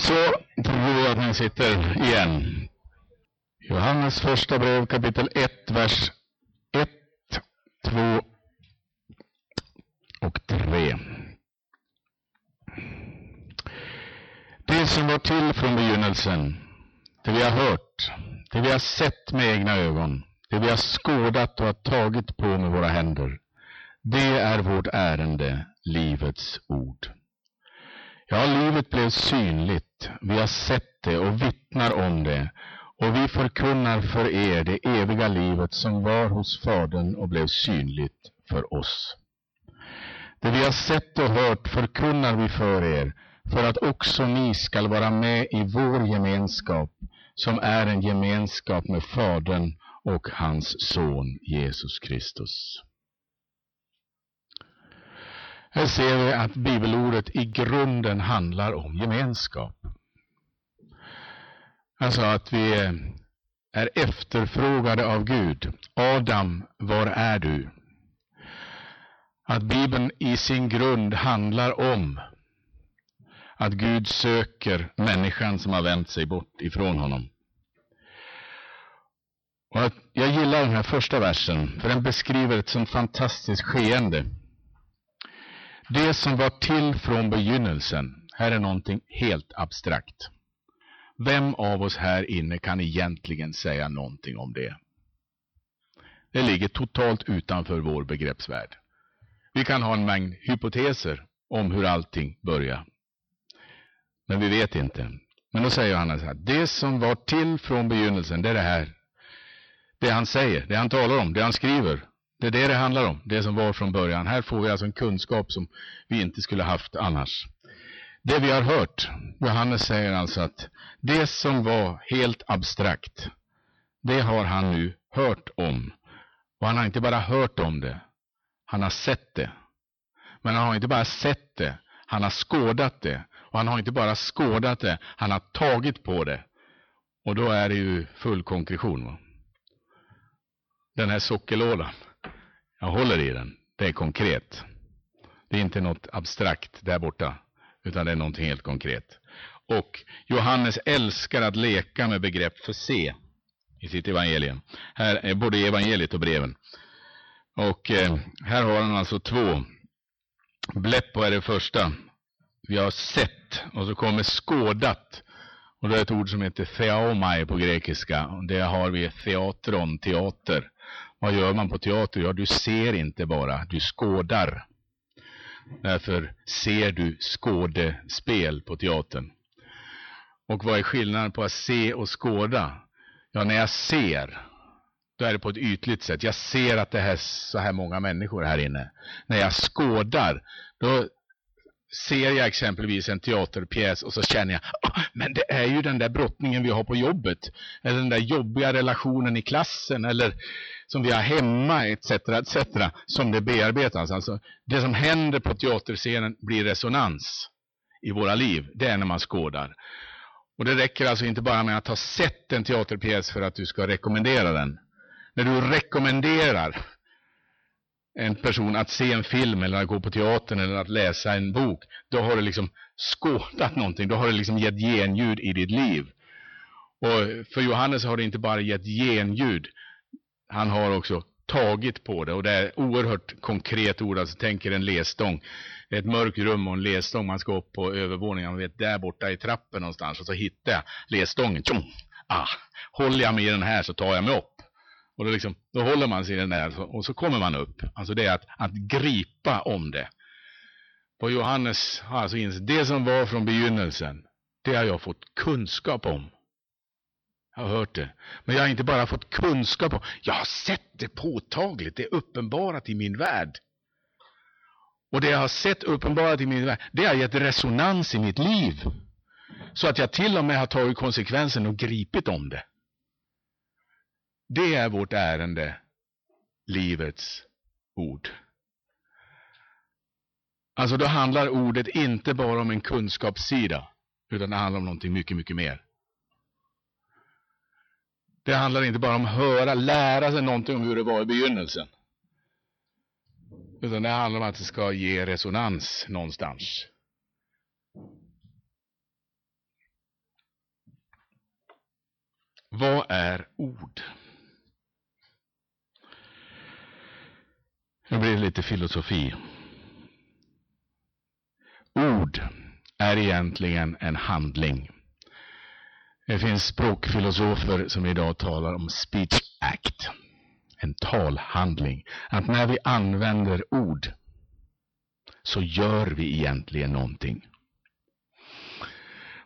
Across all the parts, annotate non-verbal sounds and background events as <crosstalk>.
så tror jag att ni sitter igen. Johannes första brev kapitel 1, vers 1, 2 och 3. Det som var till från begynnelsen, det vi har hört, det vi har sett med egna ögon, det vi har skådat och har tagit på med våra händer, det är vårt ärende, livets ord. Ja, livet blev synligt. Vi har sett det och vittnar om det. Och vi förkunnar för er det eviga livet som var hos Fadern och blev synligt för oss. Det vi har sett och hört förkunnar vi för er, för att också ni skall vara med i vår gemenskap, som är en gemenskap med Fadern och hans son Jesus Kristus. Här ser vi att bibelordet i grunden handlar om gemenskap. Alltså att vi är efterfrågade av Gud. Adam, var är du? Att Bibeln i sin grund handlar om att Gud söker människan som har vänt sig bort ifrån honom. Och jag gillar den här första versen, för den beskriver ett sånt fantastiskt skeende. Det som var till från begynnelsen, här är någonting helt abstrakt. Vem av oss här inne kan egentligen säga någonting om det? Det ligger totalt utanför vår begreppsvärld. Vi kan ha en mängd hypoteser om hur allting börjar. Men vi vet inte. Men då säger han så här, det som var till från begynnelsen, det är det här. Det han säger, det han talar om, det han skriver. Det är det det handlar om, det som var från början. Här får vi alltså en kunskap som vi inte skulle haft annars. Det vi har hört, Johannes säger alltså att det som var helt abstrakt, det har han nu hört om. Och han har inte bara hört om det, han har sett det. Men han har inte bara sett det, han har skådat det. Och han har inte bara skådat det, han har tagit på det. Och då är det ju full konkretion. Va? Den här sockerlådan, jag håller i den, det är konkret. Det är inte något abstrakt där borta, utan det är någonting helt konkret. Och Johannes älskar att leka med begrepp för se i sitt evangelium. Här är både evangeliet och breven. Och eh, här har han alltså två. Bleppo är det första. Vi har sett och så kommer skådat. Och det är ett ord som heter theaomai på grekiska. Det har vi teatron, teater. Vad gör man på teater? Ja, du ser inte bara, du skådar. Därför ser du skådespel på teatern. Och vad är skillnaden på att se och skåda? Ja, när jag ser, då är det på ett ytligt sätt. Jag ser att det är så här många människor här inne. När jag skådar, då ser jag exempelvis en teaterpjäs och så känner jag, oh, men det är ju den där brottningen vi har på jobbet. Eller den där jobbiga relationen i klassen. Eller som vi har hemma, etc. etc. Som det bearbetas. Alltså, det som händer på teaterscenen blir resonans i våra liv. Det är när man skådar. Och det räcker alltså inte bara med att ha sett en teaterpjäs för att du ska rekommendera den. När du rekommenderar en person att se en film eller att gå på teatern eller att läsa en bok, då har du liksom skådat någonting, då har du liksom gett genljud i ditt liv. Och för Johannes har det inte bara gett genljud, han har också tagit på det och det är oerhört konkret ord, alltså tänker en lesstång. Det är ett mörkt rum och en lesstång, man ska upp på övervåningen, man vet där borta i trappen någonstans och så hittar jag lesstången. Tjong! Ah, håller jag mig i den här så tar jag mig upp. Och då, liksom, då håller man sig i den där och så kommer man upp. Alltså det är att, att gripa om det. Och Johannes har alltså insett, det som var från begynnelsen, det har jag fått kunskap om. Jag har hört det. Men jag har inte bara fått kunskap om, jag har sett det påtagligt, det är uppenbarat i min värld. Och det jag har sett uppenbarat i min värld, det har gett resonans i mitt liv. Så att jag till och med har tagit konsekvensen och gripit om det. Det är vårt ärende, livets ord. Alltså då handlar ordet inte bara om en kunskapssida, utan det handlar om någonting mycket, mycket mer. Det handlar inte bara om att höra, lära sig någonting om hur det var i begynnelsen. Utan det handlar om att det ska ge resonans någonstans. Vad är ord? Nu blir det lite filosofi. Ord är egentligen en handling. Det finns språkfilosofer som idag talar om speech act, en talhandling. Att när vi använder ord så gör vi egentligen någonting.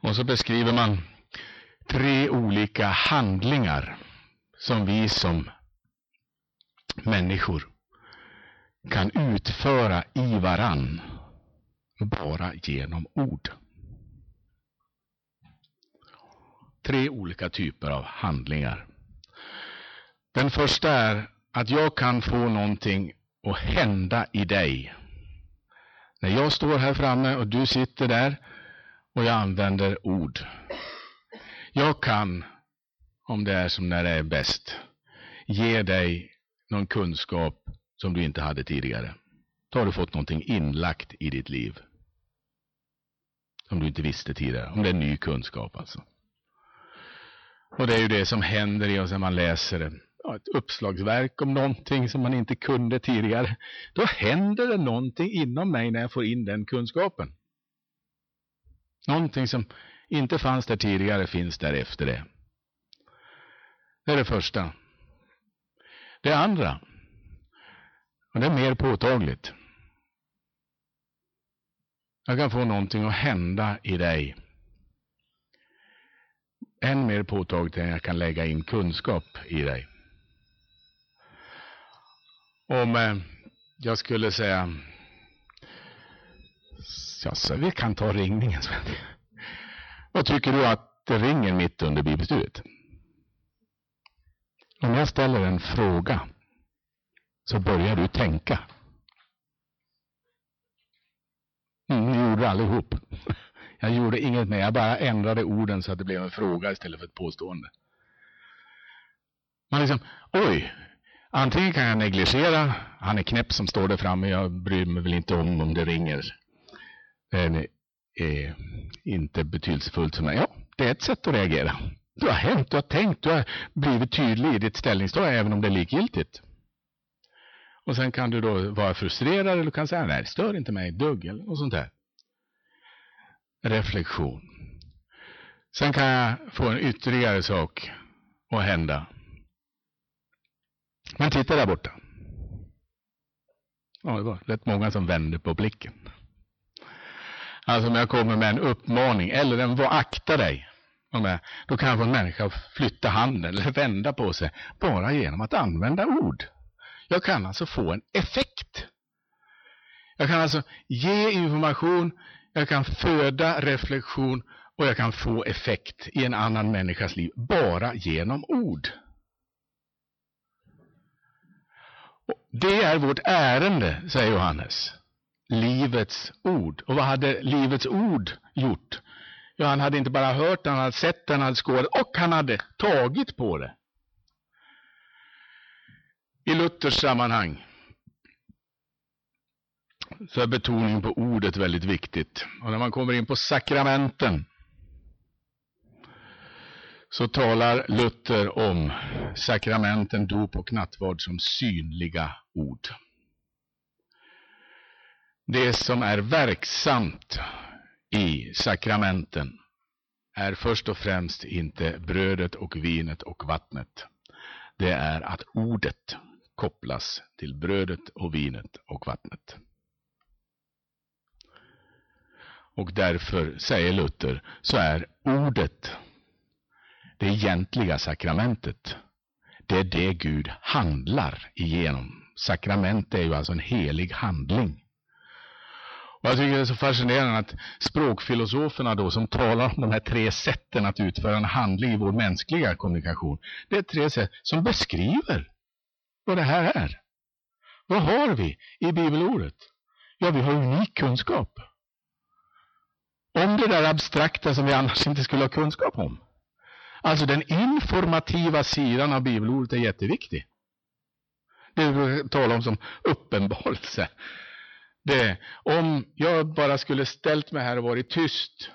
Och så beskriver man tre olika handlingar som vi som människor kan utföra i varann bara genom ord. Tre olika typer av handlingar. Den första är att jag kan få någonting att hända i dig. När jag står här framme och du sitter där och jag använder ord. Jag kan, om det är som när det är bäst, ge dig någon kunskap som du inte hade tidigare. Då har du fått någonting inlagt i ditt liv. Som du inte visste tidigare. Om det är ny kunskap alltså. Och det är ju det som händer i oss när man läser ja, ett uppslagsverk om någonting som man inte kunde tidigare. Då händer det någonting inom mig när jag får in den kunskapen. Någonting som inte fanns där tidigare finns där efter det. Det är det första. Det andra, och det är mer påtagligt. Jag kan få någonting att hända i dig. Än mer påtagligt än jag kan lägga in kunskap i dig. Om eh, jag skulle säga, ja, så vi kan ta ringningen. <laughs> Vad tycker du att det ringer mitt under bibelstudiet? Om jag ställer en fråga så börjar du tänka. Mm, ni gjorde allihop. <laughs> Jag gjorde inget mer, jag bara ändrade orden så att det blev en fråga istället för ett påstående. Man liksom, oj, antingen kan jag negligera, han är knäpp som står där framme, jag bryr mig väl inte om om det ringer. Det är inte betydelsefullt för mig. Ja, det är ett sätt att reagera. Du har hänt, du har tänkt, du har blivit tydlig i ditt ställningstagande även om det är likgiltigt. Och sen kan du då vara frustrerad eller du kan säga nej, stör inte mig dugg eller något sånt där. Reflektion. Sen kan jag få en ytterligare sak att hända. Men titta där borta. Ja, det var rätt många som vände på blicken. Alltså om jag kommer med en uppmaning eller en akta dig. Då kan jag få en människa att flytta handen eller vända på sig bara genom att använda ord. Jag kan alltså få en effekt. Jag kan alltså ge information, jag kan föda reflektion och jag kan få effekt i en annan människas liv bara genom ord. Det är vårt ärende, säger Johannes. Livets ord. Och vad hade livets ord gjort? Ja, han hade inte bara hört han hade sett det, han hade skådat och han hade tagit på det i Luthers sammanhang så är betoningen på ordet väldigt viktigt. Och när man kommer in på sakramenten så talar Luther om sakramenten, dop och nattvard som synliga ord. Det som är verksamt i sakramenten är först och främst inte brödet och vinet och vattnet. Det är att ordet kopplas till brödet och vinet och vattnet. Och därför, säger Luther, så är ordet det egentliga sakramentet. Det är det Gud handlar igenom. Sakrament är ju alltså en helig handling. Och jag tycker det är så fascinerande att språkfilosoferna då som talar om de här tre sätten att utföra en handling i vår mänskliga kommunikation. Det är tre sätt som beskriver vad det här är. Vad har vi i bibelordet? Ja, vi har unik kunskap. Om det där abstrakta som vi annars inte skulle ha kunskap om. Alltså den informativa sidan av bibelordet är jätteviktig. Det vi talar om som uppenbarelse. Det, om jag bara skulle ställt mig här och varit tyst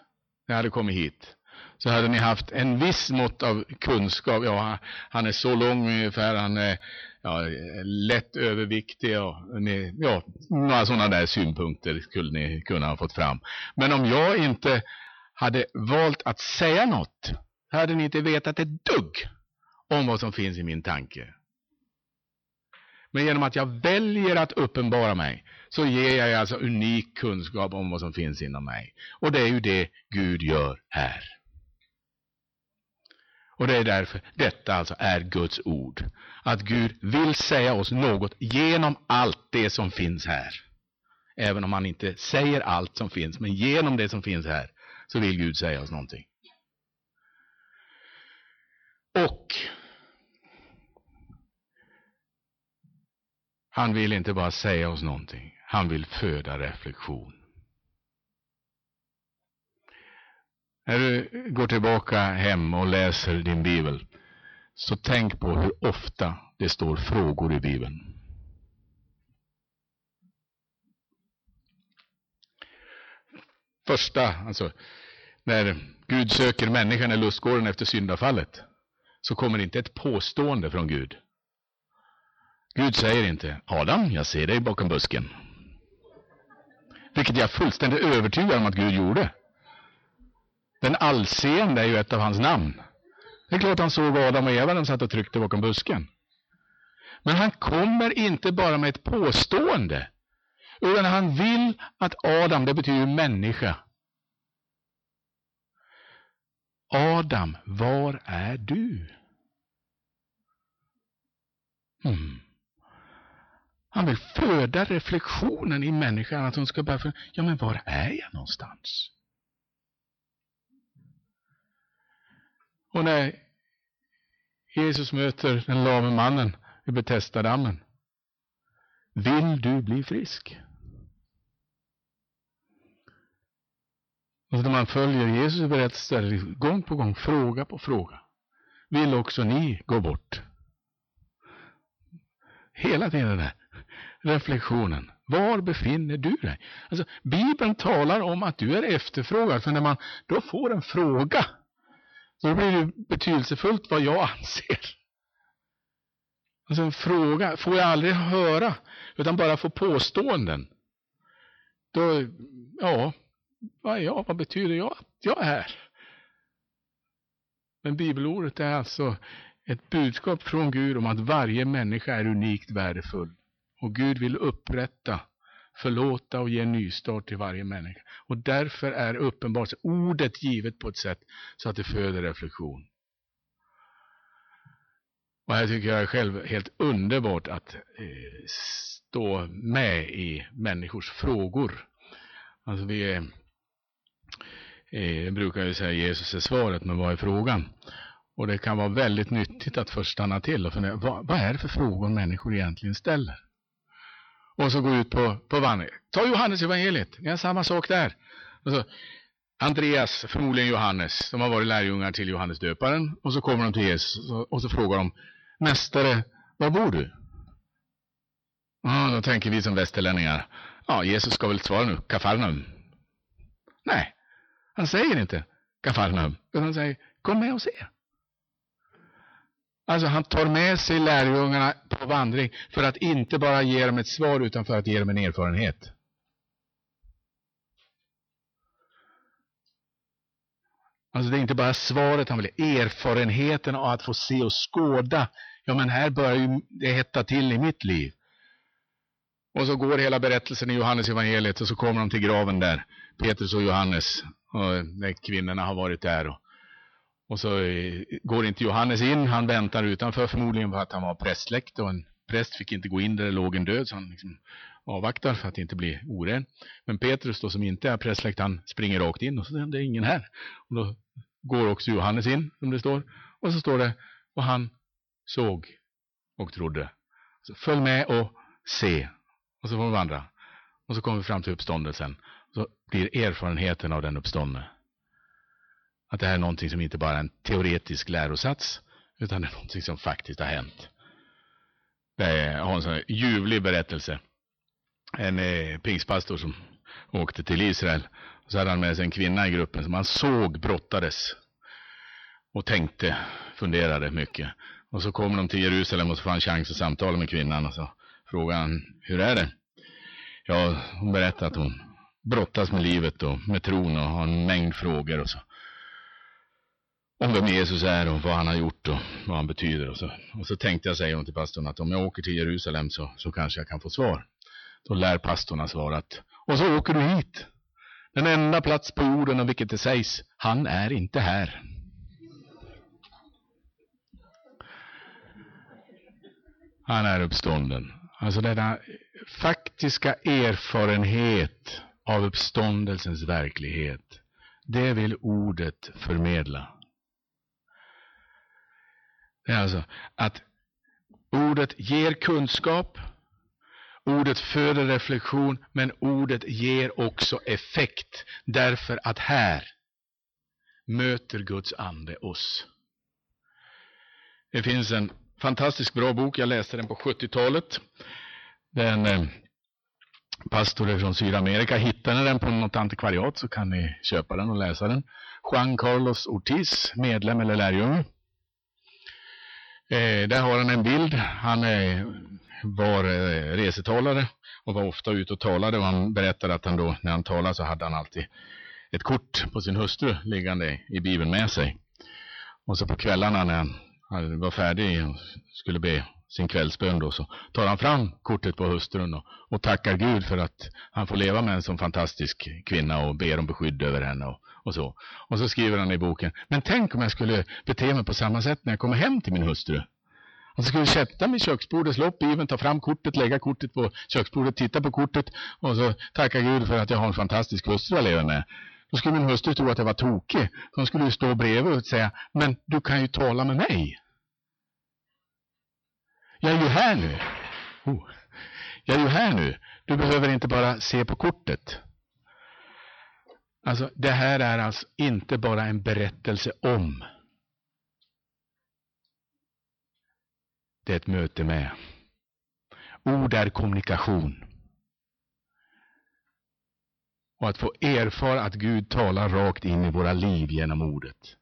när jag hade kommit hit så hade ni haft en viss mått av kunskap. Ja, han är så lång ungefär, han är ja, lätt överviktiga och ni, ja, några sådana där synpunkter skulle ni kunna ha fått fram. Men om jag inte hade valt att säga något, hade ni inte vetat ett dugg om vad som finns i min tanke. Men genom att jag väljer att uppenbara mig så ger jag alltså unik kunskap om vad som finns inom mig. Och det är ju det Gud gör här. Och det är därför detta alltså är Guds ord. Att Gud vill säga oss något genom allt det som finns här. Även om han inte säger allt som finns, men genom det som finns här så vill Gud säga oss någonting. Och han vill inte bara säga oss någonting, han vill föda reflektion. När du går tillbaka hem och läser din bibel, så tänk på hur ofta det står frågor i bibeln. Första, alltså, när Gud söker människan i lustgården efter syndafallet, så kommer inte ett påstående från Gud. Gud säger inte, Adam, jag ser dig bakom busken. Vilket jag är fullständigt övertygad om att Gud gjorde. Den allseende är ju ett av hans namn. Det är klart han såg Adam och Eva när de satt och tryckte bakom busken. Men han kommer inte bara med ett påstående. Utan han vill att Adam, det betyder människa. Adam, var är du? Mm. Han vill föda reflektionen i människan, att hon ska börja fundera, ja men var är jag någonstans? Och när Jesus möter den lame mannen i Betestadammen. Vill du bli frisk? Och när man följer Jesus berättelser gång på gång, fråga på fråga. Vill också ni gå bort? Hela tiden den här reflektionen. Var befinner du dig? Alltså, Bibeln talar om att du är efterfrågad, för när man då får en fråga då blir det betydelsefullt vad jag <laughs> anser. Alltså en fråga får jag aldrig höra, utan bara få påståenden. Då, ja, vad, är jag, vad betyder jag att jag är? Men bibelordet är alltså ett budskap från Gud om att varje människa är unikt värdefull. Och Gud vill upprätta, förlåta och ge en nystart till varje människa. Och därför är uppenbart ordet givet på ett sätt så att det föder reflektion. Och här tycker jag själv helt underbart att eh, stå med i människors frågor. Alltså vi är, eh, brukar ju säga Jesus är svaret, men vad är frågan? Och det kan vara väldigt nyttigt att först stanna till och fundera, vad, vad är det för frågor människor egentligen ställer? Och så gå ut på, på vandring. Ta Johannes evangeliet, det är samma sak där. Alltså, Andreas, förmodligen Johannes, de har varit lärjungar till Johannes döparen och så kommer de till Jesus och så frågar de Mästare, var bor du? Ja, då tänker vi som västerlänningar, ja, Jesus ska väl svara nu, Kafarnaum. Nej, han säger inte Kafarnaum, utan han säger, kom med och se. Alltså han tar med sig lärjungarna på vandring för att inte bara ge dem ett svar utan för att ge dem en erfarenhet. Alltså det är inte bara svaret han vill, erfarenheten av att få se och skåda. Ja men här börjar ju det hetta till i mitt liv. Och så går hela berättelsen i Johannes evangeliet och så kommer de till graven där. Petrus och Johannes. Och kvinnorna har varit där. Och och så eh, går inte Johannes in, han väntar utanför förmodligen för att han var prästsläkt och en präst fick inte gå in där det låg en död så han liksom avvaktar för att inte bli oren. Men Petrus då som inte är prästsläkt han springer rakt in och så är det ingen här. Och då går också Johannes in som det står och så står det och han såg och trodde. Så följ med och se och så får vi vandra. Och så kommer vi fram till uppståndelsen. Så blir erfarenheten av den uppståndne att det här är någonting som inte bara är en teoretisk lärosats, utan det är någonting som faktiskt har hänt. Det är, jag har en sån ljuvlig berättelse. En eh, pingstpastor som åkte till Israel. Och så hade han med sig en kvinna i gruppen som han såg brottades och tänkte, funderade mycket. Och så kommer de till Jerusalem och så får han chans att samtala med kvinnan och så frågar han, hur är det? Ja, hon berättar att hon brottas med livet och med tron och har en mängd frågor och så. Om vem Jesus är och vad han har gjort och vad han betyder och så. Och så tänkte jag, säger hon till pastorn, att om jag åker till Jerusalem så, så kanske jag kan få svar. Då lär pastorn ha svarat, och så åker du hit. Den enda plats på jorden om vilket det sägs, han är inte här. Han är uppstånden. Alltså denna faktiska erfarenhet av uppståndelsens verklighet, det vill ordet förmedla. Det är alltså att ordet ger kunskap, ordet föder reflektion, men ordet ger också effekt. Därför att här möter Guds ande oss. Det finns en fantastiskt bra bok, jag läste den på 70-talet. Den eh, pastor från Sydamerika. Hittar ni den på något antikvariat så kan ni köpa den och läsa den. Juan Carlos Ortiz, medlem eller lärjunge. Eh, där har han en bild. Han eh, var eh, resetalare och var ofta ute och talade och han berättade att han då när han talade så hade han alltid ett kort på sin hustru liggande i Bibeln med sig. Och så på kvällarna när han var färdig och skulle be sin kvällsbön då, så tar han fram kortet på hustrun och, och tackar Gud för att han får leva med en sån fantastisk kvinna och ber om beskydd över henne och, och så. Och så skriver han i boken, men tänk om jag skulle bete mig på samma sätt när jag kommer hem till min hustru. Och så skulle sätta mig i köksbordet, slå upp Bibeln, ta fram kortet, lägga kortet på köksbordet, titta på kortet och så tacka Gud för att jag har en fantastisk hustru att leva med. Då skulle min hustru tro att jag var tokig. Hon skulle stå bredvid och säga, men du kan ju tala med mig. Jag är ju här nu. Oh. Jag är ju här nu. Du behöver inte bara se på kortet. Alltså, det här är alltså inte bara en berättelse om. Det är ett möte med. Ord är kommunikation. Och att få erfara att Gud talar rakt in i våra liv genom ordet.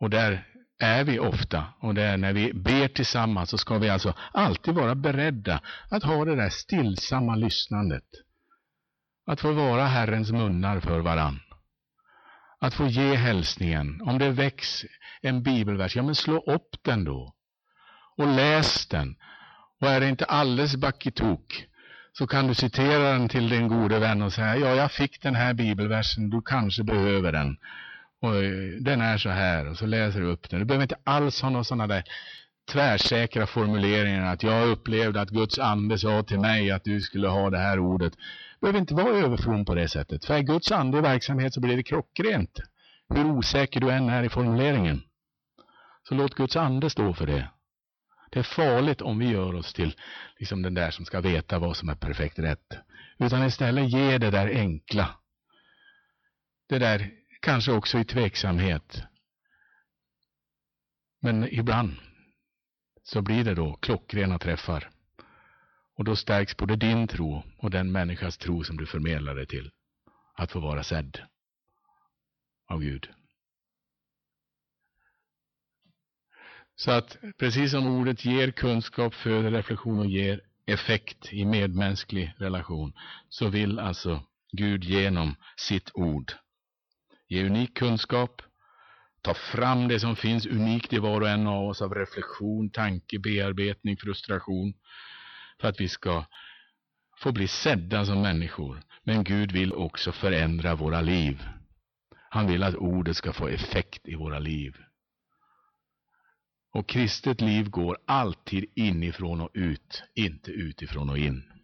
Och där är vi ofta. Och det är när vi ber tillsammans så ska vi alltså alltid vara beredda att ha det där stillsamma lyssnandet. Att få vara Herrens munnar för varann. Att få ge hälsningen. Om det väcks en bibelvers, ja men slå upp den då. Och läs den. Och är det inte alldeles backitok så kan du citera den till din gode vän och säga, ja jag fick den här bibelversen, du kanske behöver den. Och eh, den är så här och så läser du upp den. Du behöver inte alls ha några sådana där tvärsäkra formuleringar att jag upplevde att Guds ande sa till mig att du skulle ha det här ordet. Du behöver inte vara överfrom på det sättet. För är Guds ande i verksamhet så blir det klockrent. Hur osäker du än är i formuleringen. Så låt Guds ande stå för det. Det är farligt om vi gör oss till liksom den där som ska veta vad som är perfekt rätt. Utan istället ge det där enkla. Det där kanske också i tveksamhet. Men ibland så blir det då klockrena träffar. Och då stärks både din tro och den människas tro som du förmedlar det till. Att få vara sedd av Gud. Så att precis som ordet ger kunskap, föder reflektion och ger effekt i medmänsklig relation, så vill alltså Gud genom sitt ord ge unik kunskap, ta fram det som finns unikt i var och en av oss av reflektion, tanke, bearbetning, frustration, för att vi ska få bli sedda som människor. Men Gud vill också förändra våra liv. Han vill att ordet ska få effekt i våra liv. Och kristet liv går alltid inifrån och ut, inte utifrån och in.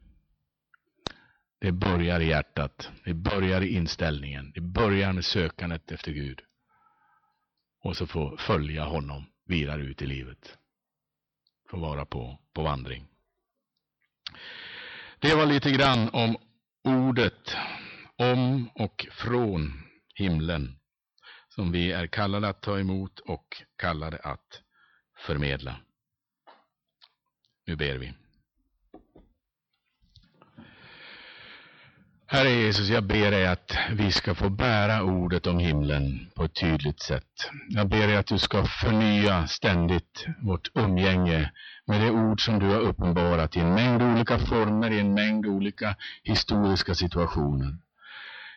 Det börjar i hjärtat. Det börjar i inställningen. Det börjar med sökandet efter Gud. Och så få följa honom vidare ut i livet. Få vara på, på vandring. Det var lite grann om ordet om och från himlen som vi är kallade att ta emot och kallade att förmedla. Nu ber vi. Herre Jesus, jag ber dig att vi ska få bära ordet om himlen på ett tydligt sätt. Jag ber dig att du ska förnya ständigt vårt umgänge med det ord som du har uppenbarat i en mängd olika former, i en mängd olika historiska situationer.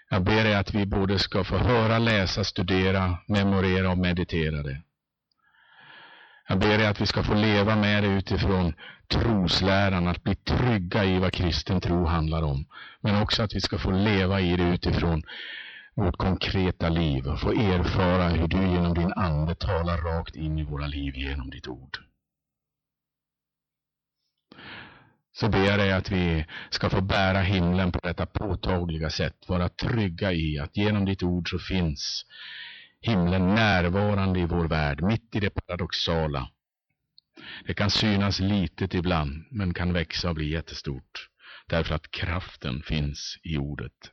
Jag ber dig att vi både ska få höra, läsa, studera, memorera och meditera det. Jag ber dig att vi ska få leva med dig utifrån trosläran, att bli trygga i vad kristen tro handlar om. Men också att vi ska få leva i det utifrån vårt konkreta liv och få erfara hur du genom din Ande talar rakt in i våra liv genom ditt ord. Så ber jag dig att vi ska få bära himlen på detta påtagliga sätt, vara trygga i att genom ditt ord så finns himlen närvarande i vår värld, mitt i det paradoxala. Det kan synas litet ibland, men kan växa och bli jättestort, därför att kraften finns i ordet.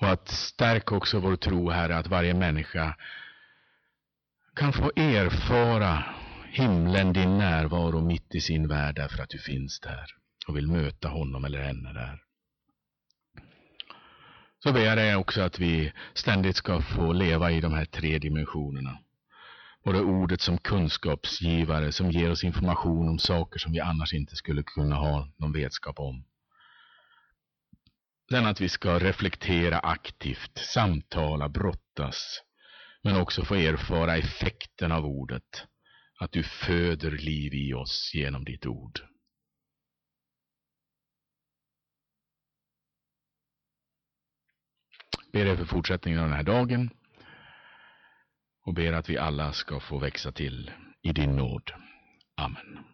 Och att stärka också vår tro, Herre, att varje människa kan få erfara himlen, din närvaro mitt i sin värld, därför att du finns där och vill möta honom eller henne där. Så ber jag också att vi ständigt ska få leva i de här tre dimensionerna. Både ordet som kunskapsgivare som ger oss information om saker som vi annars inte skulle kunna ha någon vetskap om. Sen att vi ska reflektera aktivt, samtala, brottas, men också få erfara effekten av ordet. Att du föder liv i oss genom ditt ord. Ber er för fortsättningen av den här dagen och ber att vi alla ska få växa till i din nåd. Amen.